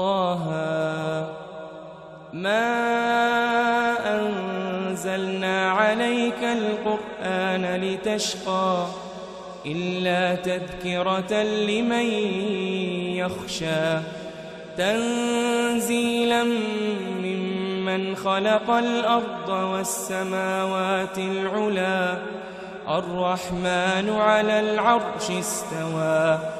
طه ما أنزلنا عليك القرآن لتشقى إلا تذكرة لمن يخشى تنزيلا ممن خلق الأرض والسماوات العلا الرحمن على العرش استوى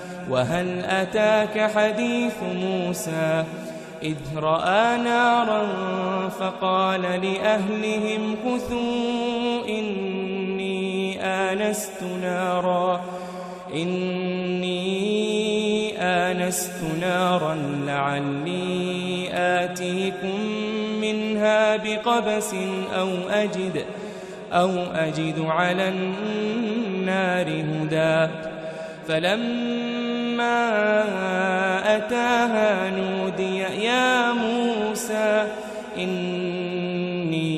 وهل أتاك حديث موسى؟ إذ رأى نارا فقال لأهلهم كثوا إني آنست نارا إني آنست نارا لعلي آتيكم منها بقبس أو أجد أو أجد على النار هدى. فلما أتاها نودي يا موسى إني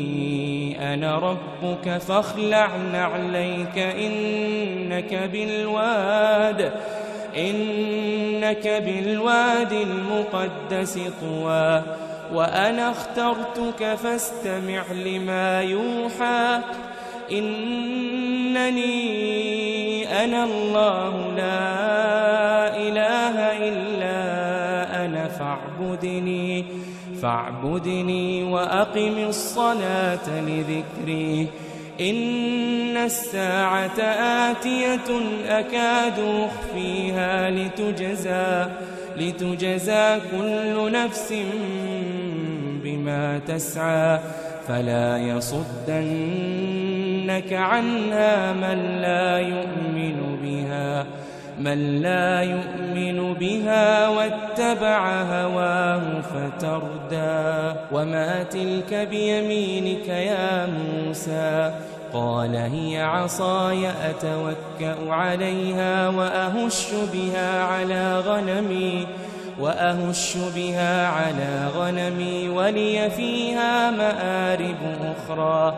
أنا ربك فاخلع نعليك إنك بالواد إنك بالواد المقدس طوى وأنا اخترتك فاستمع لما يوحى إنني أنا الله لا إله إلا أنا فاعبدني فاعبدني وأقم الصلاة لذكري. إن الساعة آتية أكاد أخفيها لتجزى لتجزى كل نفس بما تسعى. فلا يصدنك عنها من لا يؤمن بها من لا يؤمن بها واتبع هواه فتردى. وما تلك بيمينك يا موسى؟ قال هي عصاي أتوكأ عليها وأهش بها على غنمي وأهش بها على غنمي ولي فيها مآرب أخرى.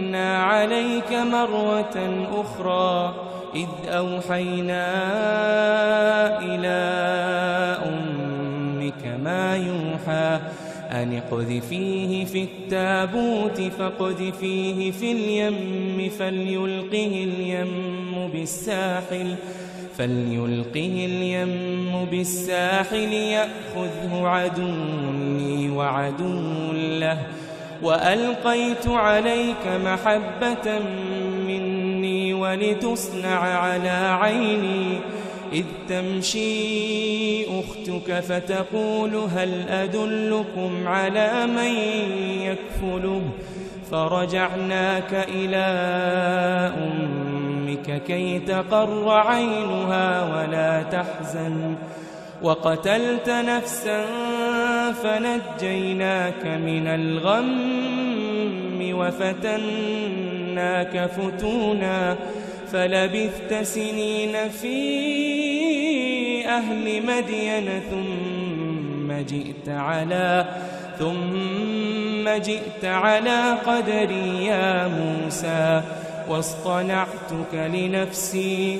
عليك مرة أخرى إذ أوحينا إلى أمك ما يوحى أن اقذفيه في التابوت فاقذفيه في اليم فليلقه اليم بالساحل فليلقه اليم بالساحل يأخذه عدو لي وعدو له وألقيت عليك محبة مني ولتصنع على عيني. إذ تمشي أختك فتقول هل أدلكم على من يكفله؟ فرجعناك إلى أمك كي تقر عينها ولا تحزن. وقتلت نفسا فنجيناك من الغم وفتناك فتونا فلبثت سنين في أهل مدين ثم جئت على ثم جئت على قدري يا موسى واصطنعتك لنفسي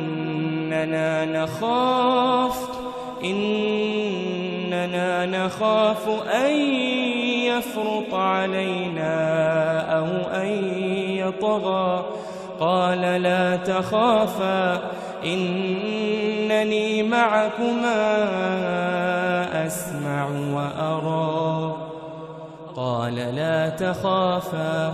إننا نخاف إننا نخاف أن يفرط علينا أو أن يطغى. قال لا تخافا إنني معكما أسمع وأرى. قال لا تخافا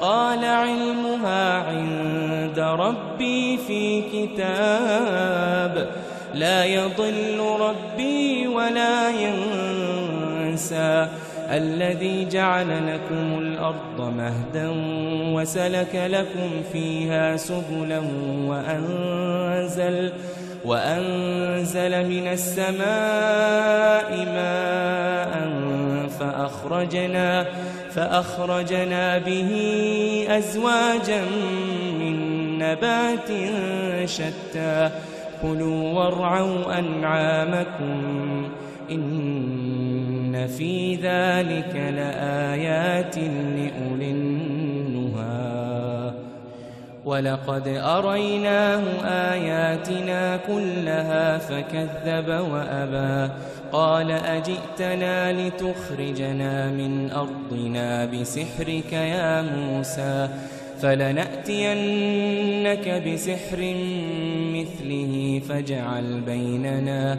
قال علمها عند ربي في كتاب. لا يضل ربي ولا ينسى. الذي جعل لكم الأرض مهدا وسلك لكم فيها سبلا وأنزل. وأنزل من السماء ماء فأخرجنا فأخرجنا به أزواجا من نبات شتى. كلوا وارعوا أنعامكم إن في ذلك لآيات لأولي ولقد أريناه آياتنا كلها فكذب وأبى. قال أجئتنا لتخرجنا من أرضنا بسحرك يا موسى فلنأتينك بسحر مثله فاجعل بيننا فاجعل بيننا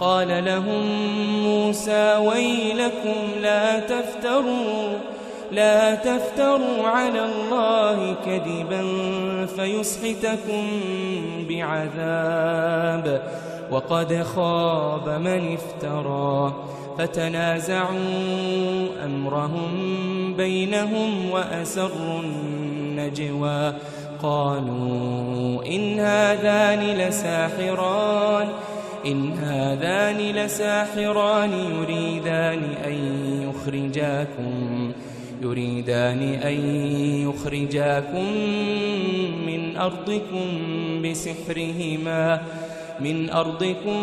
قال لهم موسى ويلكم لا تفتروا لا تفتروا على الله كذبا فيسحتكم بعذاب. وقد خاب من افترى فتنازعوا أمرهم بينهم وأسروا النجوى. قالوا إن هذان لساحران إن هذان لساحران يريدان أن يخرجاكم يريدان أن يخرجاكم من أرضكم بسحرهما من أرضكم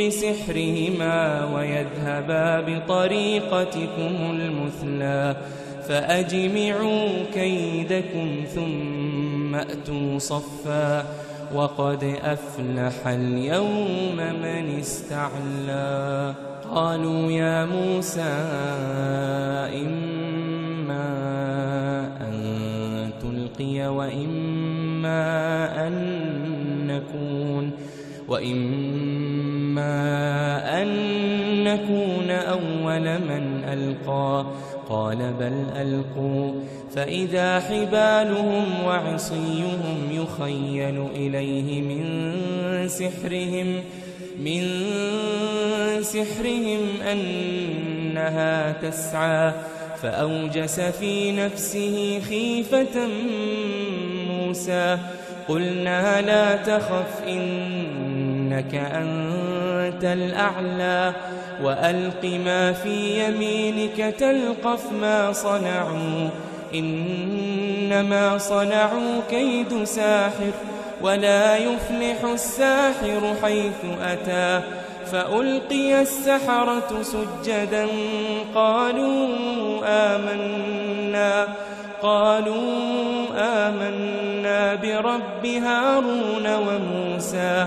بسحرهما ويذهبا بطريقتكم المثلى فأجمعوا كيدكم ثم أتوا صفا. وقد أفلح اليوم من استعلى. قالوا يا موسى إما أن تلقي وإما أن نكون وإما أن نكون أول من ألقى. قال بل ألقوا. فإذا حبالهم وعصيهم يخيل إليه من سحرهم من سحرهم أنها تسعى. فأوجس في نفسه خيفة موسى. قلنا لا تخف إنك أنت الأعلى وألق ما في يمينك تلقف ما صنعوا. إنما صنعوا كيد ساحر ولا يفلح الساحر حيث أتى. فألقي السحرة سجدا قالوا آمنا قالوا آمنا برب هارون وموسى.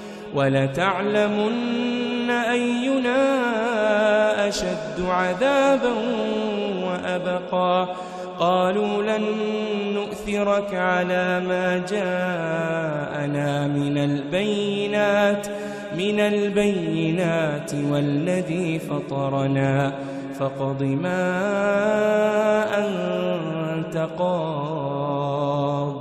ولتعلمن أينا أشد عذابا وأبقى. قالوا لن نؤثرك على ما جاءنا من البينات من البينات والذي فطرنا. فاقض ما أنت قاض.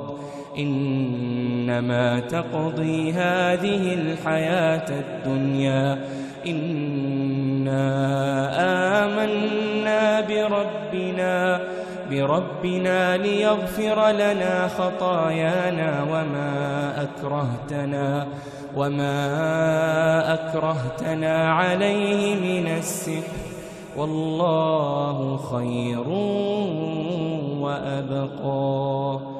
إنما تقضي هذه الحياة الدنيا. إنا آمنا بربنا بربنا ليغفر لنا خطايانا وما أكرهتنا وما أكرهتنا عليه من السحر. والله خير وأبقى.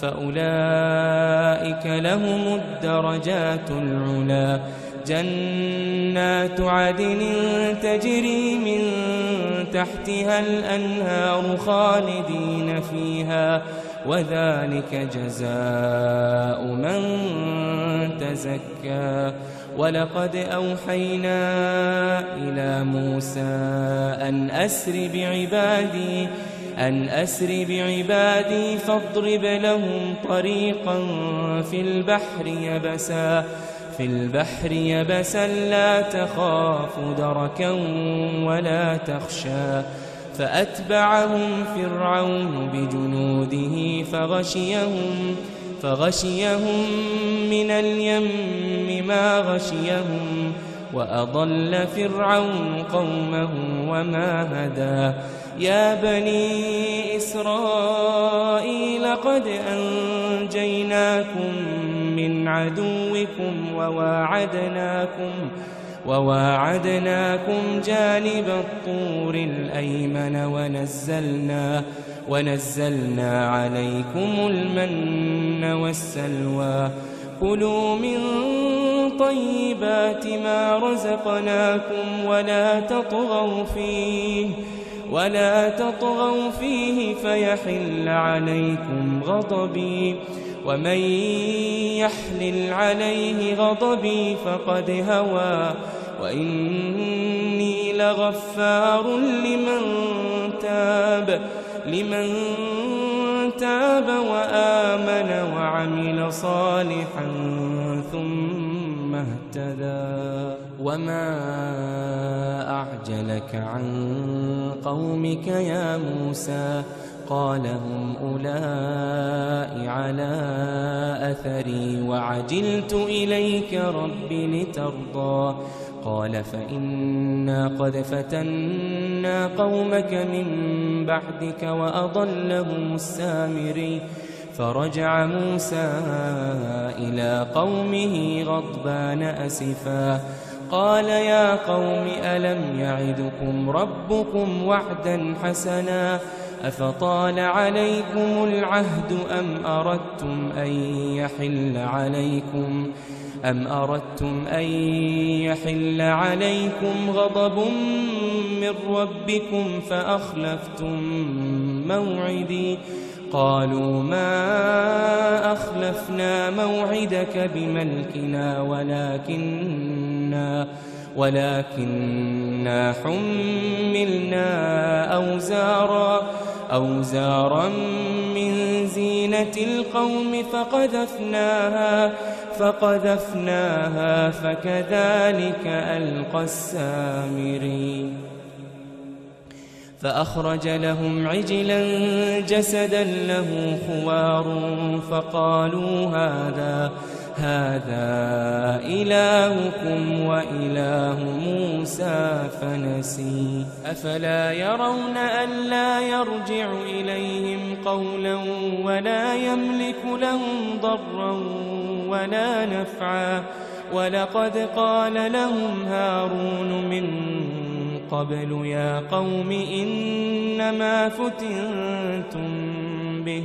فأولئك لهم الدرجات العلا. جنات عدن تجري من تحتها الأنهار خالدين فيها وذلك جزاء من تزكى. ولقد أوحينا إلى موسى أن أسر بعبادي أن أسر بعبادي فاضرب لهم طريقا في البحر يبسا في البحر يبسا لا تخاف دركا ولا تخشى. فأتبعهم فرعون بجنوده فغشيهم فغشيهم من اليم ما غشيهم وأضل فرعون قومه وما هدى. يا بني إسرائيل قد أنجيناكم من عدوكم وواعدناكم وواعدناكم جانب الطور الأيمن ونزلنا ونزلنا عليكم المن والسلوى. كلوا من طيبات ما رزقناكم ولا تطغوا فيه. ولا تطغوا فيه فيحل عليكم غضبي. ومن يحلل عليه غضبي فقد هوى. وإني لغفار لمن تاب. لمن تاب وآمن وعمل صالحا ثم اهتدى. وما أعجلك عن قومك يا موسى قال هم أولئك على أثري وعجلت إليك رب لترضى قال فإنا قد فتنا قومك من بعدك وأضلهم السامري فرجع موسى إلى قومه غضبان أسفا قال يا قوم ألم يعدكم ربكم وعدا حسنا أفطال عليكم العهد أم أردتم أن يحل عليكم أم أردتم أن يحل عليكم غضب من ربكم فأخلفتم موعدي قالوا ما أخلفنا موعدك بملكنا ولكننا ولكننا حملنا أوزارا أوزارا من زينة القوم فقذفناها فقذفناها فكذلك ألقى السامري فأخرج لهم عجلا جسدا له خوار فقالوا هذا هذا إلهكم وإله موسى فنسي. أفلا يرون ألا يرجع إليهم قولا ولا يملك لهم ضرا ولا نفعا. ولقد قال لهم هارون من قبل يا قوم إنما فتنتم به.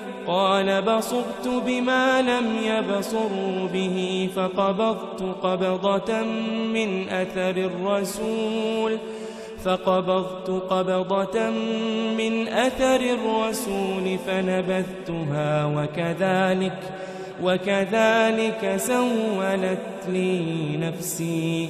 قال بصرت بما لم يبصروا به فقبضت قبضة من أثر الرسول فقبضت قبضة من أثر الرسول فنبذتها وكذلك وكذلك سولت لي نفسي.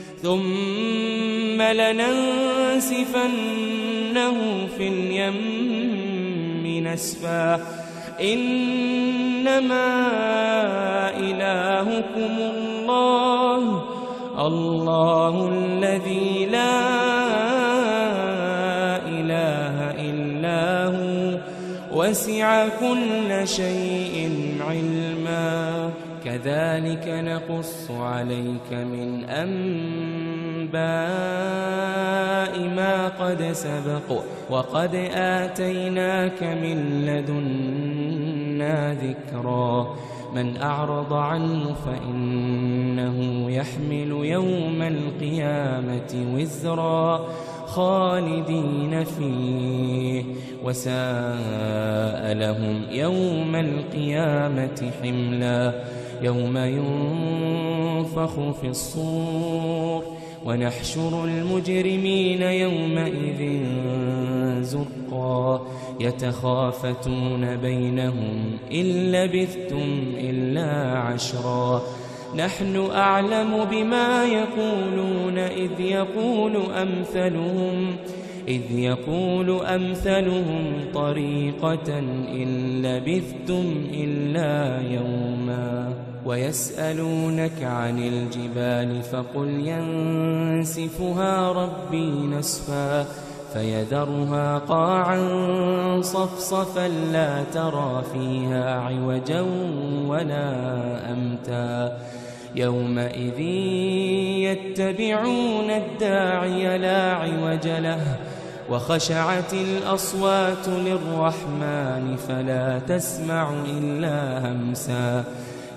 ثم لننسفنه في اليم نسفا. إنما إلهكم الله الله الذي لا إله إلا هو. وسع كل شيء علما. كذلك نقص عليك من أنباء ما قد سبق وقد آتيناك من لدنا ذكرا من أعرض عنه فإنه يحمل يوم القيامة وزرا خالدين فيه وساء لهم يوم القيامة حملا يوم ينفخ في الصور ونحشر المجرمين يومئذ زرقا يتخافتون بينهم إن لبثتم إلا عشرا نحن أعلم بما يقولون إذ يقول أمثلهم إذ يقول أمثلهم طريقة إن لبثتم إلا يوما ويسألونك عن الجبال فقل ينسفها ربي نسفا فيذرها قاعا صفصفا لا ترى فيها عوجا ولا أمتا يومئذ يتبعون الداعي لا عوج له وخشعت الأصوات للرحمن فلا تسمع إلا همسا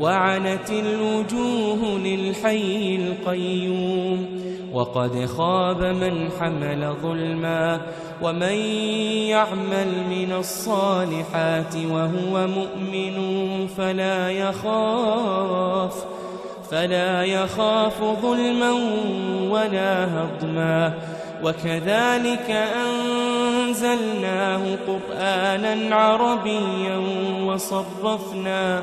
وعنت الوجوه للحي القيوم وقد خاب من حمل ظلما ومن يعمل من الصالحات وهو مؤمن فلا يخاف فلا يخاف ظلما ولا هضما وكذلك أنزلناه قرآنا عربيا وصرفنا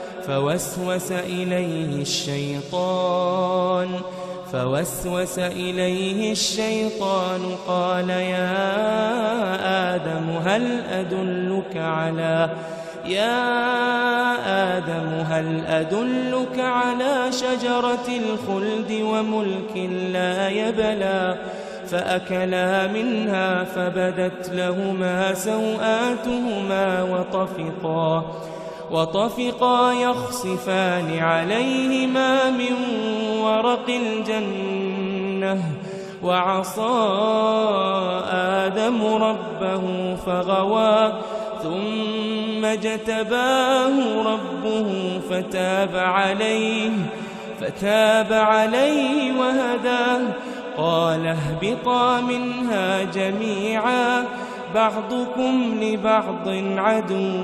فوسوس إليه الشيطان فوسوس إليه الشيطان قال يا آدم هل أدلك على يا آدم هل أدلك على شجرة الخلد وملك لا يبلى فأكلا منها فبدت لهما سوآتهما وطفقا. وطفقا يخصفان عليهما من ورق الجنة وعصى آدم ربه فغوى ثم اجتباه ربه فتاب عليه فتاب عليه وهداه قال اهبطا منها جميعا بعضكم لبعض عدو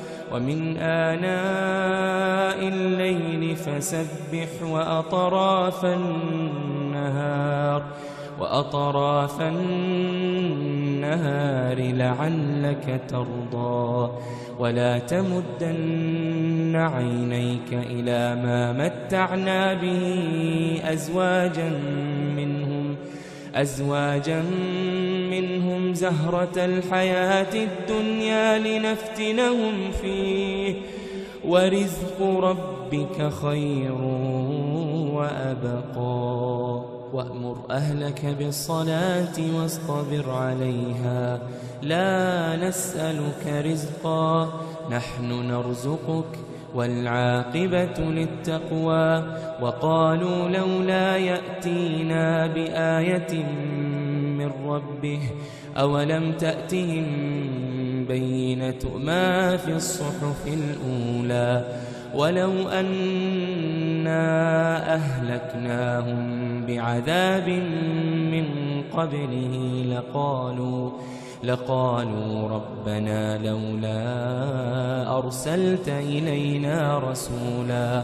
ومن آناء الليل فسبح وأطراف النهار وأطراف النهار لعلك ترضى ولا تمدن عينيك إلى ما متعنا به أزواجا منهم أزواجا منهم زهرة الحياة الدنيا لنفتنهم فيه. ورزق ربك خير وأبقى. وأمر أهلك بالصلاة واصطبر عليها. لا نسألك رزقا نحن نرزقك والعاقبة للتقوى. وقالوا لولا يأتينا بآية من ربه أولم تأتهم بينة ما في الصحف الأولى ولو أنا أهلكناهم بعذاب من قبله لقالوا لقالوا ربنا لولا أرسلت إلينا رسولا.